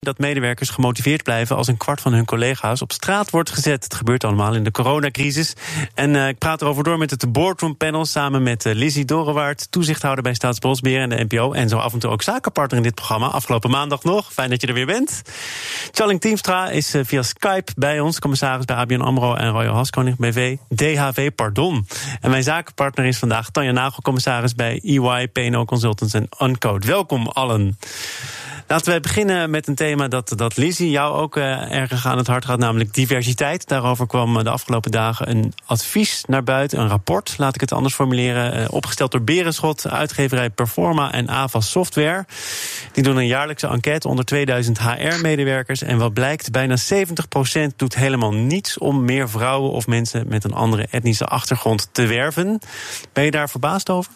dat medewerkers gemotiveerd blijven als een kwart van hun collega's op straat wordt gezet. Het gebeurt allemaal in de coronacrisis. En uh, ik praat erover door met het Boardroom Panel samen met uh, Lizzie Dorewaard, toezichthouder bij Staatsbosbeheer en de NPO. En zo af en toe ook zakenpartner in dit programma. Afgelopen maandag nog. Fijn dat je er weer bent. Charling Teamstra is uh, via Skype bij ons, commissaris bij ABN Amro en Royal Haskoning BV. DHV, pardon. En mijn zakenpartner is vandaag Tanja Nagel, commissaris bij EY, PNO Consultants en Uncode. Welkom allen. Laten we beginnen met een thema dat, dat Lizzie jou ook uh, erg aan het hart gaat, namelijk diversiteit. Daarover kwam eh, de afgelopen dagen een advies naar buiten, een rapport, laat ik het anders formuleren, uh, opgesteld door Berenschot, uitgeverij Performa en Avas Software. Die doen een jaarlijkse enquête onder 2000 HR-medewerkers. En wat blijkt, bijna 70% doet helemaal niets om meer vrouwen of mensen met een andere etnische achtergrond te werven. Ben je daar verbaasd over?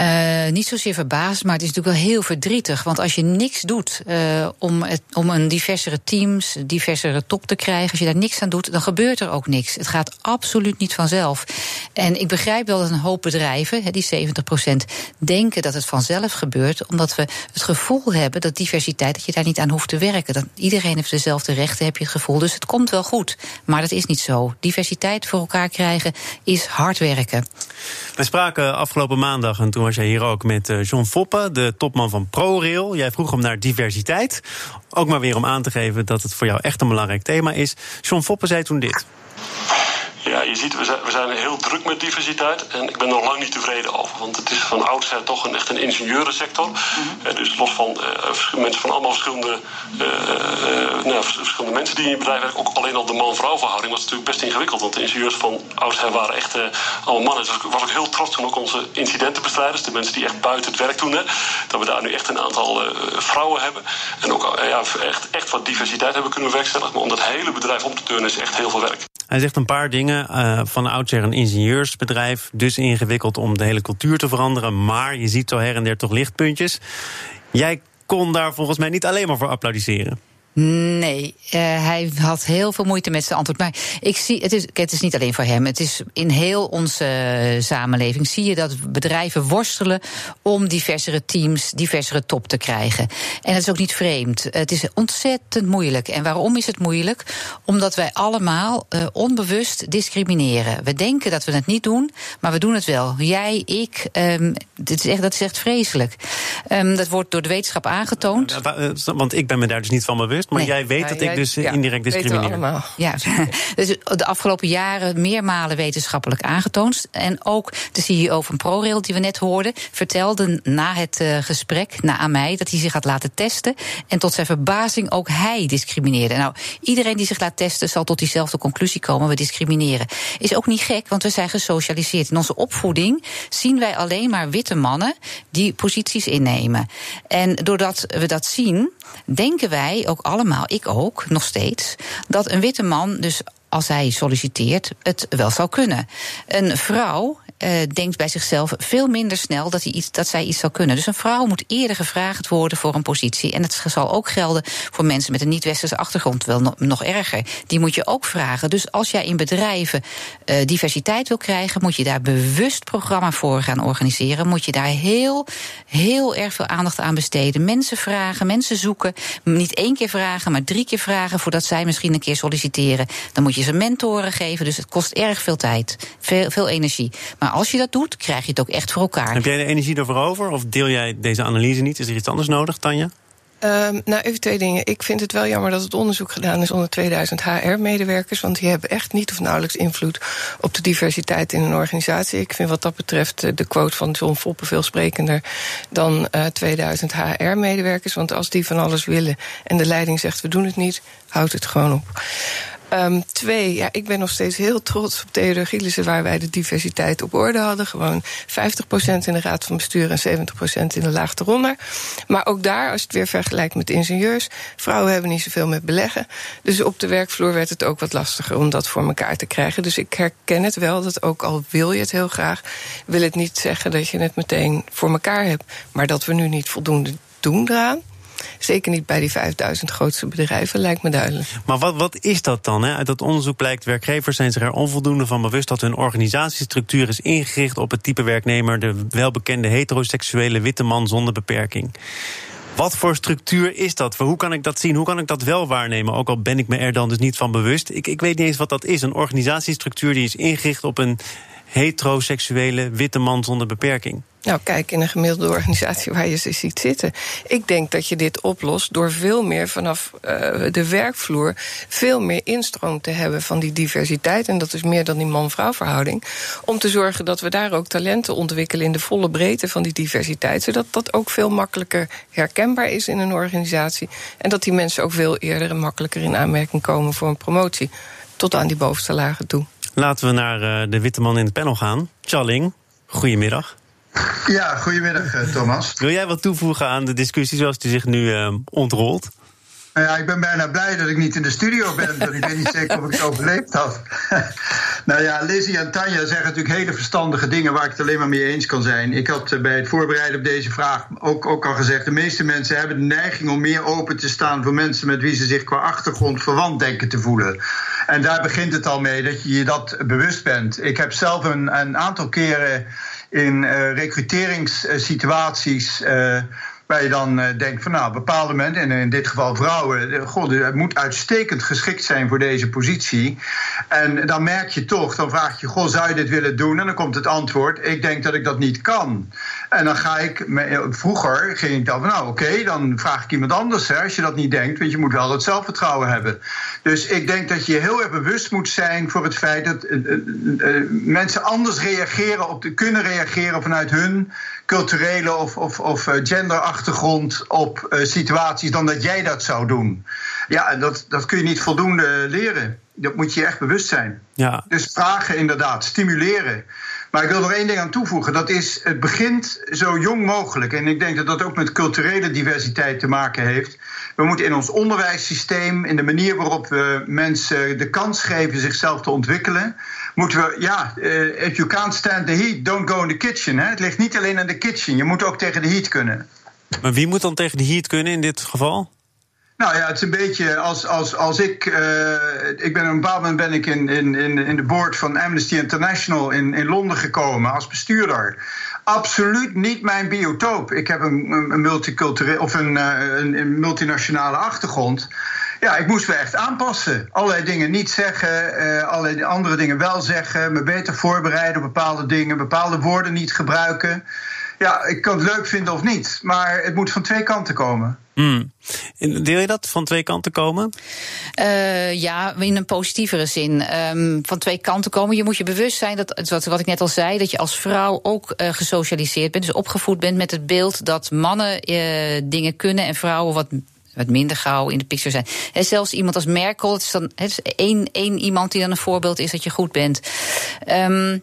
Uh, niet zozeer verbaasd, maar het is natuurlijk wel heel verdrietig. Want als je niks doet uh, om, het, om een diversere teams, diversere top te krijgen, als je daar niks aan doet, dan gebeurt er ook niks. Het gaat absoluut niet vanzelf. En ik begrijp wel dat een hoop bedrijven, die 70 procent, denken dat het vanzelf gebeurt, omdat we het gevoel hebben dat diversiteit, dat je daar niet aan hoeft te werken. Dat iedereen heeft dezelfde rechten, heb je het gevoel. Dus het komt wel goed. Maar dat is niet zo. Diversiteit voor elkaar krijgen is hard werken. We spraken afgelopen maand maandag. En toen was jij hier ook met eh, John Foppe, de topman van ProRail. Jij vroeg hem naar diversiteit. Ook maar weer om aan te geven dat het voor jou echt een belangrijk thema is. John Foppe zei toen dit. Ja, je ziet, we zijn, we zijn heel druk met diversiteit. En ik ben er nog lang niet tevreden over. Want het is van oudsher toch een, echt een ingenieurensector. Mm dus los van uh, mensen van allemaal verschillende, uh, nou, verschillende mensen die in je bedrijf werken. Ook alleen al de man-vrouw verhouding was natuurlijk best ingewikkeld. Want de ingenieurs van oudsher waren echt allemaal mannen. Dus ik was ook heel trots toen ook onze incidentenbestrijders. De mensen die echt buiten het werk doen. Hè, dat we daar nu echt een aantal vrouwen hebben. En ook ja, echt, echt wat diversiteit hebben kunnen werkstelligen. Maar om dat hele bedrijf om te turnen is echt heel veel werk. Hij zegt een paar dingen. Uh, van oudsher een ingenieursbedrijf. Dus ingewikkeld om de hele cultuur te veranderen. Maar je ziet zo her en der toch lichtpuntjes. Jij kon daar volgens mij niet alleen maar voor applaudisseren. Nee, uh, hij had heel veel moeite met zijn antwoord. Maar ik zie, het is, het is niet alleen voor hem. Het is in heel onze uh, samenleving zie je dat bedrijven worstelen om diversere teams, diversere top te krijgen. En dat is ook niet vreemd. Het is ontzettend moeilijk. En waarom is het moeilijk? Omdat wij allemaal uh, onbewust discrimineren. We denken dat we het niet doen, maar we doen het wel. Jij, ik, um, dit is echt, dat is echt vreselijk. Um, dat wordt door de wetenschap aangetoond. Want ik ben me daar dus niet van bewust maar jij weet dat ik dus indirect discrimineer. Ja, dus de afgelopen jaren meermalen wetenschappelijk aangetoond. En ook de CEO van ProRail, die we net hoorden, vertelde na het uh, gesprek na aan mij dat hij zich had laten testen. En tot zijn verbazing ook hij discrimineerde. Nou, iedereen die zich laat testen zal tot diezelfde conclusie komen: we discrimineren. Is ook niet gek, want we zijn gesocialiseerd. In onze opvoeding zien wij alleen maar witte mannen die posities innemen. En doordat we dat zien, denken wij ook allemaal, ik ook, nog steeds, dat een witte man dus als hij solliciteert, het wel zou kunnen. Een vrouw uh, denkt bij zichzelf veel minder snel dat, hij iets, dat zij iets zal kunnen. Dus een vrouw moet eerder gevraagd worden voor een positie. En het zal ook gelden voor mensen met een niet-westerse achtergrond, wel nog, erger. Die moet je ook vragen. Dus als jij in bedrijven uh, diversiteit wil krijgen, moet je daar bewust programma voor gaan organiseren. Moet je daar heel, heel erg veel aandacht aan besteden. Mensen vragen, mensen zoeken. Niet één keer vragen, maar drie keer vragen voordat zij misschien een keer solliciteren. Dan moet je ze mentoren geven. Dus het kost erg veel tijd, veel, veel energie. Maar als je dat doet, krijg je het ook echt voor elkaar. Heb jij de energie ervoor over? Of deel jij deze analyse niet? Is er iets anders nodig, Tanja? Um, nou, even twee dingen. Ik vind het wel jammer dat het onderzoek gedaan is onder 2000 HR-medewerkers. Want die hebben echt niet of nauwelijks invloed op de diversiteit in een organisatie. Ik vind wat dat betreft eh, de quote van John Foppe veel sprekender dan uh, 2000 HR-medewerkers. Want als die van alles willen en de leiding zegt we doen het niet, houdt het gewoon op. Um, twee, ja, ik ben nog steeds heel trots op Theodor Gielissen... waar wij de diversiteit op orde hadden. Gewoon 50% in de raad van bestuur en 70% in de laag eronder. Maar ook daar, als je het weer vergelijkt met ingenieurs... vrouwen hebben niet zoveel met beleggen. Dus op de werkvloer werd het ook wat lastiger om dat voor elkaar te krijgen. Dus ik herken het wel, dat ook al wil je het heel graag... wil het niet zeggen dat je het meteen voor elkaar hebt... maar dat we nu niet voldoende doen eraan... Zeker niet bij die 5000 grootste bedrijven, lijkt me duidelijk. Maar wat, wat is dat dan? Hè? Uit dat onderzoek blijkt, werkgevers zijn zich er onvoldoende van bewust dat hun organisatiestructuur is ingericht op het type werknemer, de welbekende heteroseksuele witte man zonder beperking. Wat voor structuur is dat? Hoe kan ik dat zien? Hoe kan ik dat wel waarnemen? Ook al ben ik me er dan dus niet van bewust. Ik, ik weet niet eens wat dat is. Een organisatiestructuur die is ingericht op een heteroseksuele witte man zonder beperking. Nou, kijk in een gemiddelde organisatie waar je ze ziet zitten. Ik denk dat je dit oplost door veel meer vanaf uh, de werkvloer veel meer instroom te hebben van die diversiteit. En dat is meer dan die man-vrouw verhouding. Om te zorgen dat we daar ook talenten ontwikkelen in de volle breedte van die diversiteit. Zodat dat ook veel makkelijker herkenbaar is in een organisatie. En dat die mensen ook veel eerder en makkelijker in aanmerking komen voor een promotie. Tot aan die bovenste lagen toe. Laten we naar uh, de witte man in het panel gaan. Charling, goedemiddag. Ja, goedemiddag uh, Thomas. Wil jij wat toevoegen aan de discussie zoals die zich nu uh, ontrolt? Nou ja, ik ben bijna blij dat ik niet in de studio ben, want ik weet niet zeker of ik het overleefd had. nou ja, Lizzie en Tanja zeggen natuurlijk hele verstandige dingen waar ik het alleen maar mee eens kan zijn. Ik had bij het voorbereiden op deze vraag ook, ook al gezegd: de meeste mensen hebben de neiging om meer open te staan voor mensen met wie ze zich qua achtergrond verwant denken te voelen. En daar begint het al mee dat je je dat bewust bent. Ik heb zelf een, een aantal keren in uh, recruteringssituaties. Waar je dan uh, denkt van nou, bepaalde mensen, en in dit geval vrouwen, god, het moet uitstekend geschikt zijn voor deze positie. En dan merk je toch, dan vraag je, goh, zou je dit willen doen? En dan komt het antwoord, ik denk dat ik dat niet kan. En dan ga ik, vroeger ging ik dan van nou oké, dan vraag ik iemand anders hè, als je dat niet denkt, want je moet wel het zelfvertrouwen hebben. Dus ik denk dat je heel erg bewust moet zijn voor het feit dat uh, mensen anders reageren op de, kunnen reageren vanuit hun culturele of, of, of genderachtergrond op uh, situaties dan dat jij dat zou doen. Ja, dat, dat kun je niet voldoende leren. Dat moet je echt bewust zijn. Ja. Dus vragen inderdaad, stimuleren. Maar ik wil nog één ding aan toevoegen. Dat is, het begint zo jong mogelijk. En ik denk dat dat ook met culturele diversiteit te maken heeft. We moeten in ons onderwijssysteem, in de manier waarop we mensen de kans geven zichzelf te ontwikkelen, moeten we, ja, uh, if you can't stand the heat, don't go in the kitchen. Hè? Het ligt niet alleen aan de kitchen, je moet ook tegen de heat kunnen. Maar wie moet dan tegen de heat kunnen in dit geval? Nou ja, het is een beetje als, als, als ik. Uh, ik ben op een bepaald moment ben ik in, in, in de board van Amnesty International in, in Londen gekomen als bestuurder. Absoluut niet mijn biotoop. Ik heb een, een multicultureel of een, een, een multinationale achtergrond. Ja, ik moest me echt aanpassen. Allerlei dingen niet zeggen, uh, allerlei andere dingen wel zeggen. Me beter voorbereiden op bepaalde dingen, bepaalde woorden niet gebruiken. Ja, ik kan het leuk vinden of niet, maar het moet van twee kanten komen. Mm. Deel je dat van twee kanten komen? Uh, ja, in een positievere zin. Um, van twee kanten komen. Je moet je bewust zijn dat, wat ik net al zei, dat je als vrouw ook uh, gesocialiseerd bent, dus opgevoed bent met het beeld dat mannen uh, dingen kunnen en vrouwen wat wat minder gauw in de picture zijn. He, zelfs iemand als Merkel, het is dan het is één, één iemand die dan een voorbeeld is dat je goed bent. Um,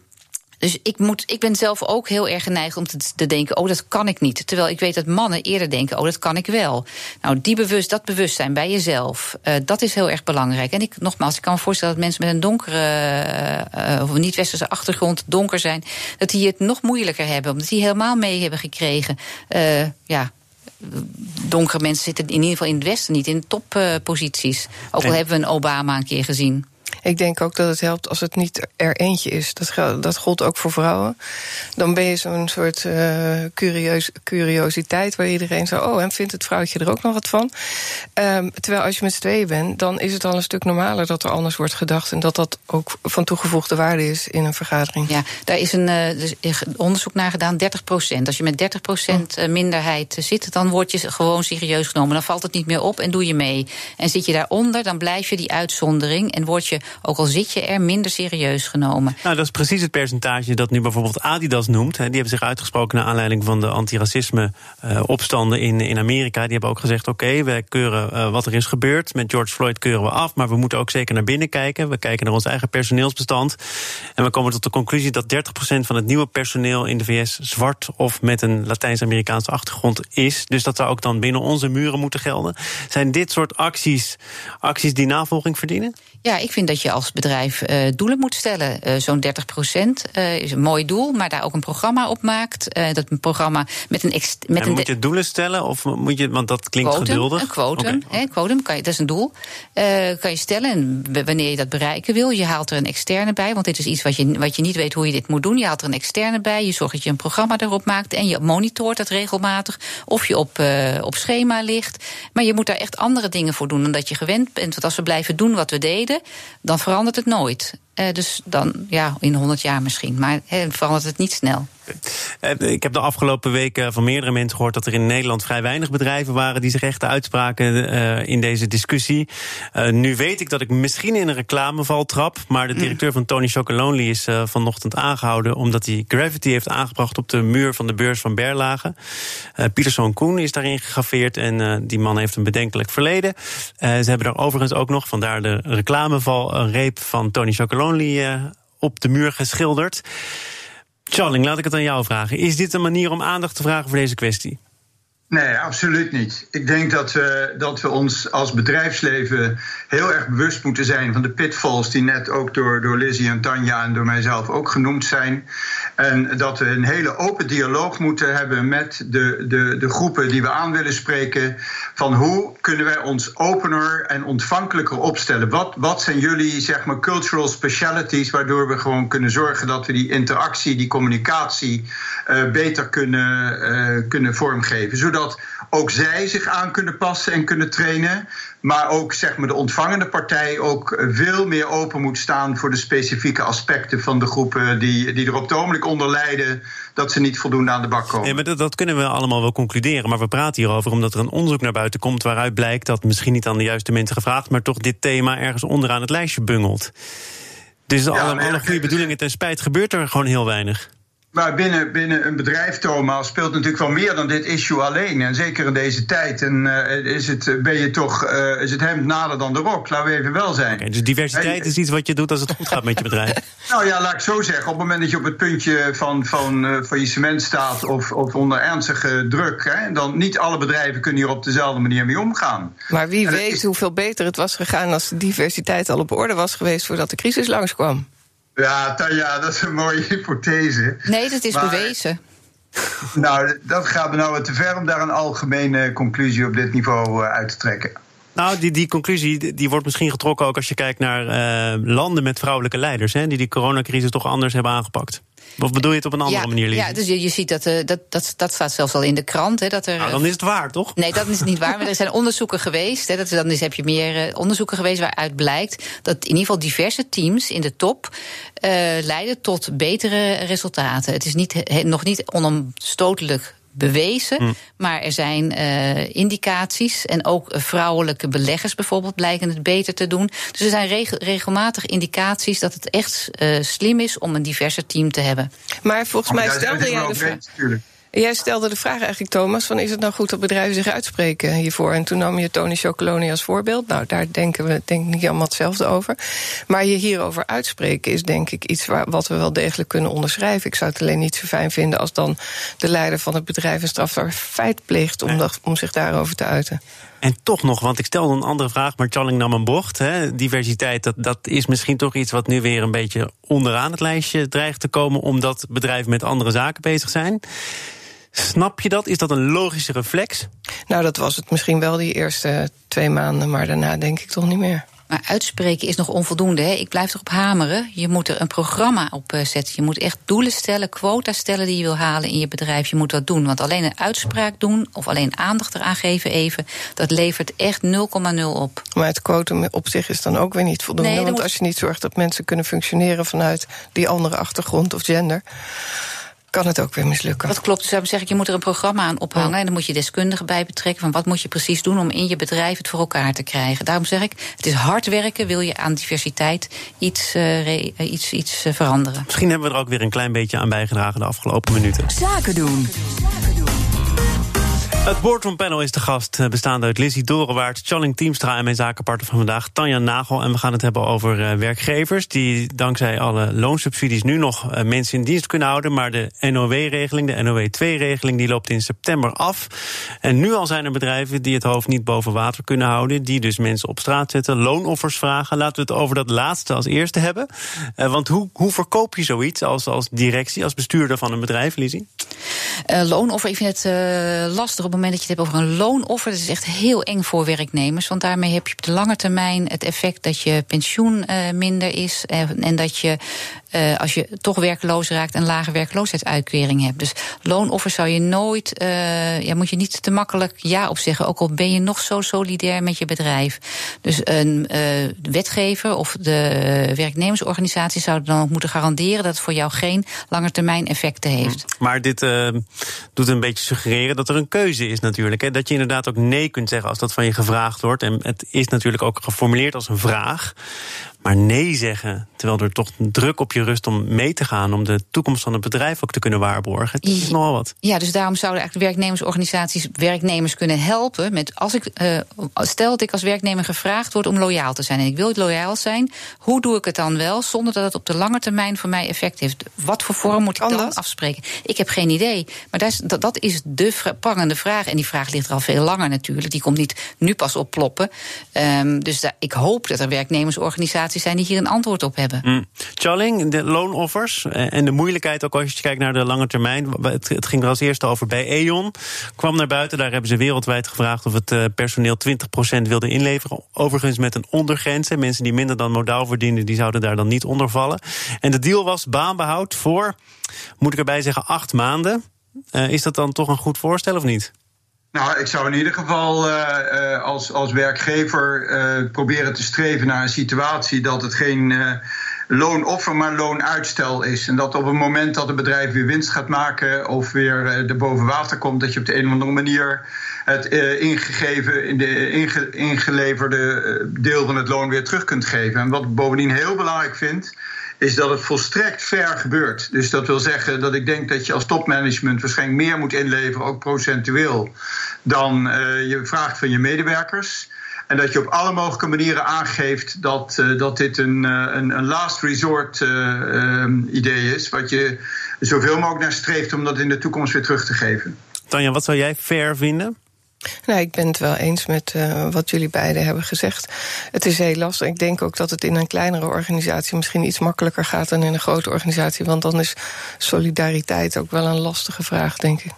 dus ik, moet, ik ben zelf ook heel erg geneigd om te, te, denken: oh, dat kan ik niet. Terwijl ik weet dat mannen eerder denken: oh, dat kan ik wel. Nou, die bewust, dat bewustzijn bij jezelf, uh, dat is heel erg belangrijk. En ik, nogmaals, ik kan me voorstellen dat mensen met een donkere uh, of niet-westerse achtergrond, donker zijn, dat die het nog moeilijker hebben, omdat die helemaal mee hebben gekregen. Uh, ja, donkere mensen zitten in ieder geval in het Westen niet in topposities. Ook al hebben we een Obama een keer gezien. Ik denk ook dat het helpt als het niet er eentje is. Dat, dat gold ook voor vrouwen. Dan ben je zo'n soort uh, curieus, curiositeit waar iedereen zo... oh, en vindt het vrouwtje er ook nog wat van? Um, terwijl als je met z'n tweeën bent, dan is het al een stuk normaler... dat er anders wordt gedacht en dat dat ook van toegevoegde waarde is in een vergadering. Ja, daar is een uh, onderzoek naar gedaan, 30 procent. Als je met 30 procent oh. minderheid zit, dan word je gewoon serieus genomen. Dan valt het niet meer op en doe je mee. En zit je daaronder, dan blijf je die uitzondering... en word je ook al zit je er minder serieus genomen. Nou, dat is precies het percentage dat nu bijvoorbeeld Adidas noemt. Die hebben zich uitgesproken naar aanleiding van de antiracisme-opstanden eh, in, in Amerika. Die hebben ook gezegd: oké, wij keuren uh, wat er is gebeurd. Met George Floyd keuren we af, maar we moeten ook zeker naar binnen kijken. We kijken naar ons eigen personeelsbestand. En we komen tot de conclusie dat 30% van het nieuwe personeel in de VS zwart of met een Latijns-Amerikaanse achtergrond is. Dus dat zou ook dan binnen onze muren moeten gelden. Zijn dit soort acties acties die navolging verdienen? Ja, ik vind dat je als bedrijf doelen moet stellen. Zo'n 30 procent is een mooi doel, maar daar ook een programma op maakt. dat een programma met een. Met een moet je doelen stellen? Of moet je, want dat klinkt quotum, geduldig. Een quotum, okay. quotum kan je, dat is een doel. kan je stellen en wanneer je dat bereiken wil. Je haalt er een externe bij, want dit is iets wat je, wat je niet weet hoe je dit moet doen. Je haalt er een externe bij, je zorgt dat je een programma erop maakt en je monitort dat regelmatig. Of je op, op schema ligt. Maar je moet daar echt andere dingen voor doen dan dat je gewend bent. Want als we blijven doen wat we deden, dan verandert het nooit. Uh, dus dan, ja, in 100 jaar misschien. Maar he, verandert het niet snel. Eh, ik heb de afgelopen weken van meerdere mensen gehoord dat er in Nederland vrij weinig bedrijven waren die zich echt uitspraken uh, in deze discussie. Uh, nu weet ik dat ik misschien in een reclameval trap, maar de directeur van Tony Chocolonely is uh, vanochtend aangehouden omdat hij Gravity heeft aangebracht op de muur van de beurs van Berlage. Pieterszoon Koen is daarin gegraveerd en die man heeft een bedenkelijk verleden. ze hebben er overigens ook nog, vandaar de reclameval, een reep van Tony Chocolonely op de muur geschilderd. Charling, laat ik het aan jou vragen. Is dit een manier om aandacht te vragen voor deze kwestie? Nee, absoluut niet. Ik denk dat we, dat we ons als bedrijfsleven heel erg bewust moeten zijn van de pitfalls die net ook door, door Lizzie en Tanja en door mijzelf ook genoemd zijn. En dat we een hele open dialoog moeten hebben met de, de, de groepen die we aan willen spreken. Van hoe kunnen wij ons opener en ontvankelijker opstellen? Wat, wat zijn jullie zeg maar, cultural specialities waardoor we gewoon kunnen zorgen dat we die interactie, die communicatie uh, beter kunnen, uh, kunnen vormgeven? Zodat dat ook zij zich aan kunnen passen en kunnen trainen. Maar ook zeg maar, de ontvangende partij ook veel meer open moet staan voor de specifieke aspecten van de groepen die, die er op het ogenblik onder lijden dat ze niet voldoende aan de bak komen. Maar dat, dat, kunnen we allemaal wel concluderen. Maar we praten hierover omdat er een onderzoek naar buiten komt waaruit blijkt dat misschien niet aan de juiste mensen gevraagd, maar toch dit thema ergens onderaan het lijstje bungelt. Dus ja, alle, alle goede bedoelingen ten spijt gebeurt er gewoon heel weinig. Maar binnen, binnen een bedrijf, Thomas, speelt natuurlijk wel meer dan dit issue alleen. En zeker in deze tijd. En uh, is het, ben je toch, uh, is het hemd nader dan de rok, laten we even wel zijn. Okay, dus diversiteit is iets wat je doet als het goed gaat met je bedrijf? nou ja, laat ik zo zeggen. Op het moment dat je op het puntje van, van uh, faillissement staat of, of onder ernstige druk, hè, dan niet alle bedrijven kunnen hier op dezelfde manier mee omgaan. Maar wie weet is... hoeveel beter het was gegaan als de diversiteit al op orde was geweest voordat de crisis langskwam. Ja, Tanja, dat is een mooie hypothese. Nee, dat is maar, bewezen. Nou, dat gaat me nou te ver om daar een algemene conclusie op dit niveau uit te trekken. Nou, die, die conclusie die wordt misschien getrokken ook als je kijkt naar uh, landen met vrouwelijke leiders, hè, die die coronacrisis toch anders hebben aangepakt. Of bedoel je het op een andere ja, manier, Ja, dus je, je ziet dat, uh, dat, dat, dat staat zelfs al in de krant. Hè, dat er, nou, dan is het waar, toch? Nee, dat is niet waar. Maar er zijn onderzoeken geweest. Hè, dat, dan is, heb je meer uh, onderzoeken geweest waaruit blijkt dat in ieder geval diverse teams in de top uh, leiden tot betere resultaten. Het is niet, he, nog niet onomstotelijk bewezen. Mm. Maar er zijn uh, indicaties. En ook vrouwelijke beleggers bijvoorbeeld blijken het beter te doen. Dus er zijn regel, regelmatig indicaties dat het echt uh, slim is om een diverser team te hebben. Maar volgens mij stelde jij de vraag. Jij stelde de vraag eigenlijk, Thomas, van is het nou goed dat bedrijven zich uitspreken hiervoor? En toen nam je Tony Chocoloni als voorbeeld. Nou, daar denken we denk ik niet allemaal hetzelfde over. Maar je hierover uitspreken is denk ik iets waar, wat we wel degelijk kunnen onderschrijven. Ik zou het alleen niet zo fijn vinden als dan de leider van het bedrijf een strafbaar feit pleegt om, dat, om zich daarover te uiten. En toch nog, want ik stelde een andere vraag, maar Charling nam een bocht. Hè. Diversiteit, dat, dat is misschien toch iets wat nu weer een beetje onderaan het lijstje dreigt te komen, omdat bedrijven met andere zaken bezig zijn. Snap je dat? Is dat een logische reflex? Nou, dat was het misschien wel die eerste twee maanden, maar daarna denk ik toch niet meer. Maar uitspreken is nog onvoldoende. Hè? Ik blijf erop hameren. Je moet er een programma op zetten. Je moet echt doelen stellen, quota stellen die je wil halen in je bedrijf. Je moet dat doen. Want alleen een uitspraak doen of alleen aandacht eraan geven even, dat levert echt 0,0 op. Maar het quotum op zich is dan ook weer niet voldoende. Nee, want moet... als je niet zorgt dat mensen kunnen functioneren vanuit die andere achtergrond of gender kan het ook weer mislukken. Dat klopt. Dus daarom zeg ik, je moet er een programma aan ophangen. Ja. En dan moet je deskundigen bij betrekken. Van wat moet je precies doen om in je bedrijf het voor elkaar te krijgen. Daarom zeg ik, het is hard werken. Wil je aan diversiteit iets, uh, re, iets, iets uh, veranderen. Misschien hebben we er ook weer een klein beetje aan bijgedragen de afgelopen minuten. Zaken doen. Zaken doen. Het Boardroom Panel is de gast, eh, bestaande uit Lizzie Dorenwaard, Challing Teamstra en mijn zakenpartner van vandaag, Tanja Nagel. En we gaan het hebben over uh, werkgevers die dankzij alle loonsubsidies nu nog uh, mensen in dienst kunnen houden. Maar de NOW-regeling, de NOW-2-regeling, die loopt in september af. En nu al zijn er bedrijven die het hoofd niet boven water kunnen houden, die dus mensen op straat zetten, loonoffers vragen. Laten we het over dat laatste als eerste hebben. want hoe, hoe verkoop je zoiets als, als directie, als bestuurder van een bedrijf, Lizzie? loonoffer, ik vind het lastig het moment dat je het hebt over een loonoffer, dat is echt heel eng voor werknemers. Want daarmee heb je op de lange termijn het effect dat je pensioen uh, minder is. Uh, en dat je uh, als je toch werkloos raakt, een lage werkloosheidsuitkering hebt. Dus loonoffers zou je nooit, uh, ja, moet je niet te makkelijk ja op zeggen. Ook al ben je nog zo solidair met je bedrijf. Dus een wetgever of de werknemersorganisatie zouden dan ook moeten garanderen dat het voor jou geen langetermijn effecten heeft. Maar dit doet een beetje suggereren dat er een keuze is natuurlijk. Hè? Dat je inderdaad ook nee kunt zeggen als dat van je gevraagd wordt. En het is natuurlijk ook geformuleerd als een vraag. Maar nee zeggen, terwijl er toch druk op je rust om mee te gaan, om de toekomst van het bedrijf ook te kunnen waarborgen, dat is nogal wat. Ja, dus daarom zouden eigenlijk werknemersorganisaties werknemers kunnen helpen met als ik uh, stel dat ik als werknemer gevraagd word om loyaal te zijn en ik wil loyaal zijn, hoe doe ik het dan wel zonder dat het op de lange termijn voor mij effect heeft? Wat voor vorm moet ik dan afspreken? Ik heb geen idee, maar dat is, dat, dat is de prangende vraag en die vraag ligt er al veel langer natuurlijk. Die komt niet nu pas opploppen. Um, dus da, ik hoop dat er werknemersorganisaties zijn die hier een antwoord op hebben. Mm. Charling, de loonoffers eh, en de moeilijkheid ook als je kijkt naar de lange termijn. Het, ging er als eerste over bij E.ON. Kwam naar buiten, daar hebben ze wereldwijd gevraagd of het uh, personeel 20% wilde inleveren. Overigens met een ondergrens. Mensen die minder dan modaal verdienen, die zouden daar dan niet onder vallen. En de deal was baanbehoud voor, moet ik erbij zeggen, acht maanden. Uh, is dat dan toch een goed voorstel of niet? Nou, ik zou in ieder geval uh, uh, als, als werkgever uh, proberen te streven naar een situatie dat het geen loonoffer, maar loonuitstel is. En dat op het moment dat het bedrijf weer winst gaat maken of weer er boven water komt, dat je op de een of andere manier het ingegeven, in de inge, ingeleverde deel van het loon weer terug kunt geven. En wat ik bovendien heel belangrijk vind is dat het volstrekt ver gebeurt. Dus dat wil zeggen dat ik denk dat je als topmanagement waarschijnlijk meer moet inleveren, ook procentueel, dan uh, je vraagt van je medewerkers. En dat je op alle mogelijke manieren aangeeft dat, uh, dat dit een, uh, een, een, last resort idee is. Wat je zoveel mogelijk naar streeft om dat in de toekomst weer terug te geven. Tanja, wat zou jij fair vinden? Nou, ik ben het wel eens met uh, wat jullie beiden hebben gezegd. Het is heel lastig. Ik denk ook dat het in een kleinere organisatie misschien iets makkelijker gaat dan in een grote organisatie. Want dan is solidariteit ook wel een lastige vraag, denk ik.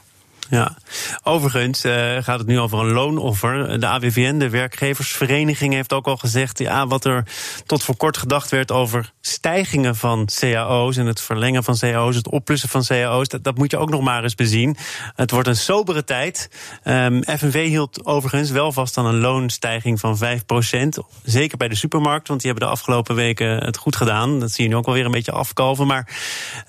Ja, overigens uh, gaat het nu over een loonoffer. De AWVN, de werkgeversvereniging, heeft ook al gezegd... ja, wat er tot voor kort gedacht werd over stijgingen van cao's... en het verlengen van cao's, het opplussen van cao's... dat, moet je ook nog maar eens bezien. Het wordt een sobere tijd. Ehm, FNV hield overigens wel vast aan een loonstijging van 5% Zeker bij de supermarkt, want die hebben de afgelopen weken het goed gedaan. Dat zie je nu ook alweer een beetje afkalven. Maar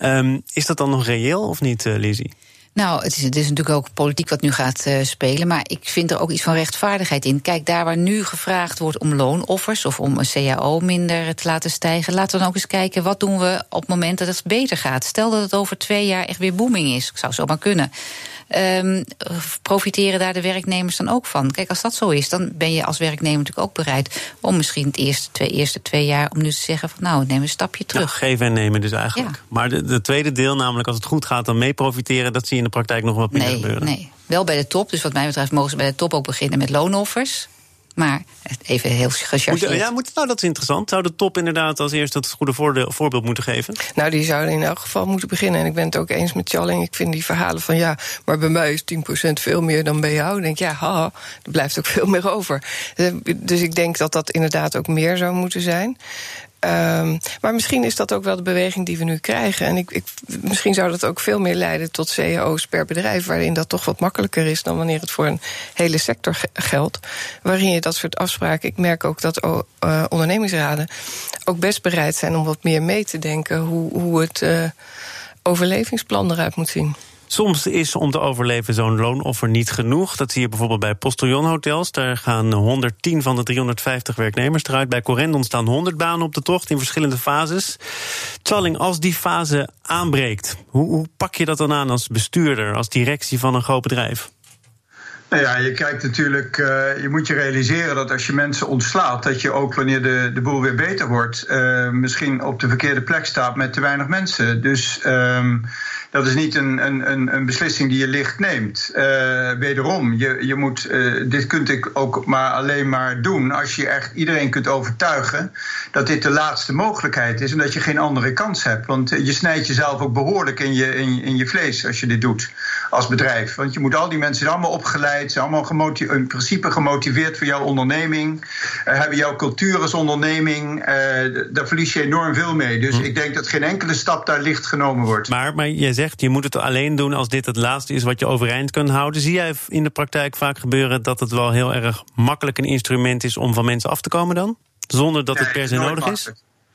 um, is dat dan nog reëel of niet, uh, Lizzie? Nou, het is, het is natuurlijk ook politiek wat nu gaat uh, spelen. Maar ik vind er ook iets van rechtvaardigheid in. Kijk, daar waar nu gevraagd wordt om loonoffers of om een CAO minder te laten stijgen, laten we dan ook eens kijken wat doen we op het moment dat het beter gaat. Stel dat het over twee jaar echt weer booming is. Ik zou zo maar kunnen. Um, profiteren daar de werknemers dan ook van? Kijk, als dat zo is, dan ben je als werknemer natuurlijk ook bereid om misschien het eerste twee, eerste twee jaar om nu te zeggen van nou, neem een stapje terug. Ja, geven en nemen dus eigenlijk. Ja. Maar de, de, tweede deel, namelijk als het goed gaat, dan mee profiteren, dat zie je in de praktijk nog wat meer nee, gebeuren. Nee, wel bij de top. Dus wat mij betreft mogen ze bij de top ook beginnen met loonoffers. Maar even heel gechargeerd. Ja, moet, nou, dat is interessant. Zou de top inderdaad als eerste het goede voorbeeld moeten geven? Nou, die zouden in elk geval moeten beginnen. En ik ben het ook eens met Challing. Ik vind die verhalen van ja, maar bij mij is 10% veel meer dan bij jou. Ik denk ja, ha, er blijft ook veel meer over. Dus ik denk dat dat inderdaad ook meer zou moeten zijn. Um, maar misschien is dat ook wel de beweging die we nu krijgen. En ik, ik, misschien zou dat ook veel meer leiden tot cao's per bedrijf, waarin dat toch wat makkelijker is dan wanneer het voor een hele sector geldt. Waarin je dat soort afspraken. Ik merk ook dat uh, ondernemingsraden ook best bereid zijn om wat meer mee te denken hoe, hoe het uh, overlevingsplan eruit moet zien. Soms is om te overleven zo'n loonoffer niet genoeg. Dat zie je bijvoorbeeld bij postillonhotels. Daar gaan 110 van de 350 werknemers eruit. Bij Corendon staan 100 banen op de tocht in verschillende fases. Challing, als die fase aanbreekt, hoe, hoe pak je dat dan aan als bestuurder, als directie van een groot bedrijf? Nou ja, je kijkt natuurlijk, uh, je moet je realiseren dat als je mensen ontslaat, dat je ook wanneer de, de boel weer beter wordt, uh, misschien op de verkeerde plek staat met te weinig mensen. Dus um, dat is niet een, een, een beslissing die je licht neemt. Uh, wederom, je, je moet, uh, dit kunt ik ook maar alleen maar doen als je echt iedereen kunt overtuigen dat dit de laatste mogelijkheid is en dat je geen andere kans hebt. Want je snijdt jezelf ook behoorlijk in je, in, in je vlees als je dit doet als bedrijf. Want je moet al die mensen zijn allemaal opgeleid, zijn allemaal in principe gemotiveerd voor jouw onderneming, uh, hebben jouw cultuur als onderneming. daar verlies je enorm veel mee. Dus hm. ik denk dat geen enkele stap daar licht genomen wordt. Maar, maar jij zegt je moet het alleen doen als dit het laatste is wat je overeind kunt houden. Zie jij in de praktijk vaak gebeuren dat het wel heel erg makkelijk een instrument is om van mensen af te komen dan? Zonder dat het per se nodig is?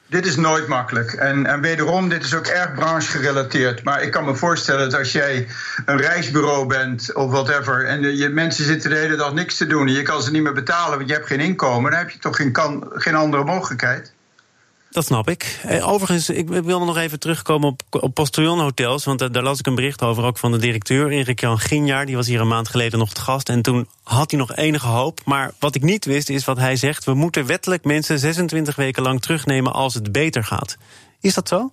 Dit is nooit makkelijk. En, en wederom, dit is ook erg branchegerelateerd. Maar ik kan me voorstellen dat als jij een reisbureau bent of whatever. en je mensen zitten de hele dag niks te doen. en je kan ze niet meer betalen, want je hebt geen inkomen. dan heb je toch geen, kan, geen andere mogelijkheid. Dat snap ik. Eh, overigens, ik wil nog even terugkomen op, op postillonhotels. Want daar, daar, las ik een bericht over, ook van de directeur, Erik Jan Ginjaar. Die was hier een maand geleden nog te gast. En toen had hij nog enige hoop. Maar wat ik niet wist, is wat hij zegt. We moeten wettelijk mensen 26 weken lang terugnemen als het beter gaat. Is dat zo?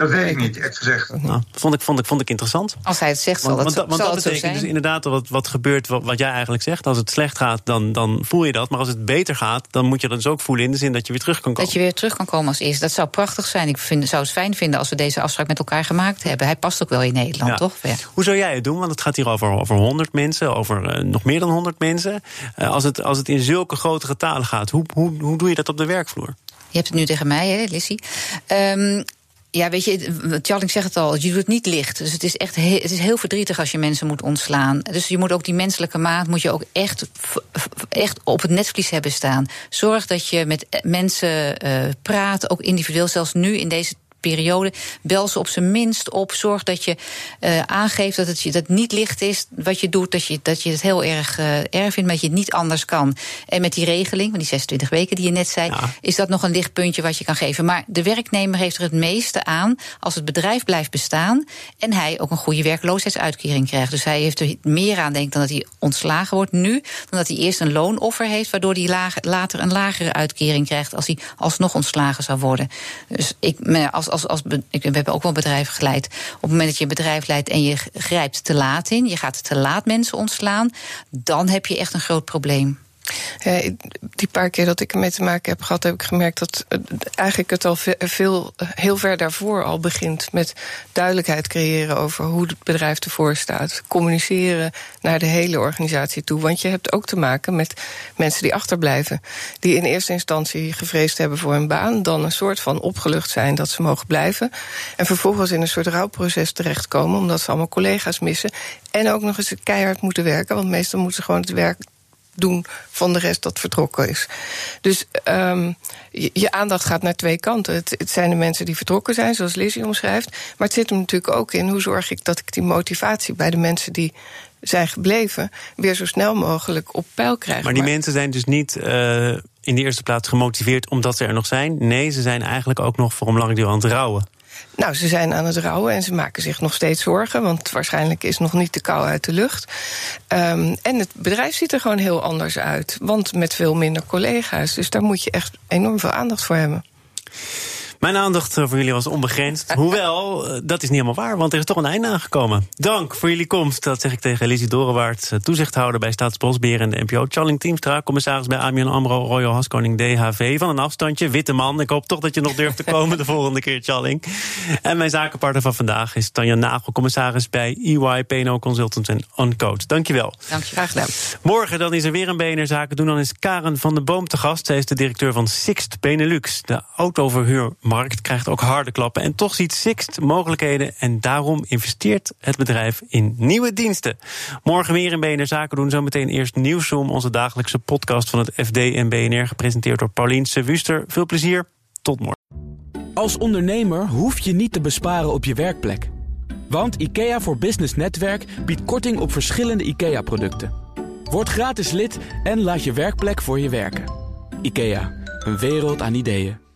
Dat weet ik niet, echt gezegd. Nou, vond, ik, vond, ik, vond ik interessant. Als hij het zegt, zal want, dat, want, dat betekent dus inderdaad wat, wat gebeurt, wat, wat, jij eigenlijk zegt. Als het slecht gaat, dan, dan voel je dat. Maar als het beter gaat, dan moet je dat dus ook voelen in de zin dat je weer terug kan komen. Dat je weer terug kan komen als eerste. Dat zou prachtig zijn. Ik vind, zou het fijn vinden als we deze afspraak met elkaar gemaakt hebben. Hij past ook wel in Nederland, toch? Ja. Hoe zou jij het doen? Want het gaat hier over, over 100 mensen, over uh, nog meer dan 100 mensen. Uh, als, het, als het in zulke grote getalen gaat, hoe, hoe, hoe doe je dat op de werkvloer? Je hebt het nu tegen mij, hè, Lissy. Um, ja, weet je, Tjalling zegt het al, je doet het niet licht. Dus het is echt het is heel verdrietig als je mensen moet ontslaan. Dus je moet ook die menselijke maat moet je ook echt, echt op het netvlies hebben staan. Zorg dat je met mensen uh, praat, ook individueel, zelfs nu in deze periode. Bel ze op zijn minst op. Zorg dat je uh, aangeeft dat het je dat niet licht is wat je doet. Dat je, dat je het heel erg uh, erg vindt, maar dat je het niet anders kan. En met die regeling, van die 26 weken die je net zei, ja. is dat nog een lichtpuntje wat je kan geven. Maar de werknemer heeft er het meeste aan als het bedrijf blijft bestaan en hij ook een goede werkloosheidsuitkering krijgt. Dus hij heeft er meer aan, denk dan dat hij ontslagen wordt nu, dan dat hij eerst een loonoffer heeft, waardoor hij lager, later een lagere uitkering krijgt als hij alsnog ontslagen zou worden. Dus ik, als als, als, ik, we hebben ook wel bedrijven geleid. Op het moment dat je een bedrijf leidt en je grijpt te laat in, je gaat te laat mensen ontslaan, dan heb je echt een groot probleem. Ja, die paar keer dat ik ermee te maken heb gehad, heb ik gemerkt dat eigenlijk het al veel, heel ver daarvoor al begint met duidelijkheid creëren over hoe het bedrijf ervoor staat. Communiceren naar de hele organisatie toe. Want je hebt ook te maken met mensen die achterblijven. Die in eerste instantie gevreesd hebben voor hun baan, dan een soort van opgelucht zijn dat ze mogen blijven. En vervolgens in een soort rouwproces terechtkomen, omdat ze allemaal collega's missen. En ook nog eens keihard moeten werken, want meestal moeten ze gewoon het werk doen van de rest dat vertrokken is. Dus um, je, je, aandacht gaat naar twee kanten. Het, het, zijn de mensen die vertrokken zijn, zoals Lizzie omschrijft. Maar het zit er natuurlijk ook in hoe zorg ik dat ik die motivatie bij de mensen die zijn gebleven, weer zo snel mogelijk op peil krijg. Maar die mensen zijn dus niet uh, in de eerste plaats gemotiveerd omdat ze er nog zijn. Nee, ze zijn eigenlijk ook nog voor een lange duur aan het rouwen. Nou, ze zijn aan het rouwen en ze maken zich nog steeds zorgen, want waarschijnlijk is nog niet de kou uit de lucht. Um, en het bedrijf ziet er gewoon heel anders uit, want met veel minder collega's. Dus daar moet je echt enorm veel aandacht voor hebben. Mijn aandacht voor jullie was onbegrensd. Hoewel, eh, dat is niet helemaal waar, want er is toch een einde aangekomen. Dank voor jullie komst, dat zeg ik tegen Lizzie Dorenwaard... Eh, toezichthouder bij Staatsbosbeheer en de NPO. Charling Teamstra, commissaris bij ABN AMRO... Royal Haskoning DHV, van een afstandje. Witte man, ik hoop toch dat je nog durft te komen de volgende keer, Charling. En mijn zakenpartner van vandaag is Tanja Nagel... commissaris bij EY, PNO Consultants en Uncode. Dankjewel. Dank je, graag gedaan. Morgen dan is er weer een BNR Zaken doen. Dan is Karen van de Boom te gast. Zij is de directeur van Sixt Benelux, de autoverhuur markt krijgt ook harde klappen. En toch ziet Sixt mogelijkheden en daarom investeert het bedrijf in nieuwe diensten. Morgen meer in BNR Zaken doen. Zometeen eerst Nieuwsroom, onze dagelijkse podcast van het FD en BNR. Gepresenteerd door Paulien Wuster. Veel plezier, tot morgen. Als ondernemer hoef je niet te besparen op je werkplek. Want IKEA voor Business Netwerk biedt korting op verschillende IKEA-producten. Word gratis lid en laat je werkplek voor je werken. IKEA, een wereld aan ideeën.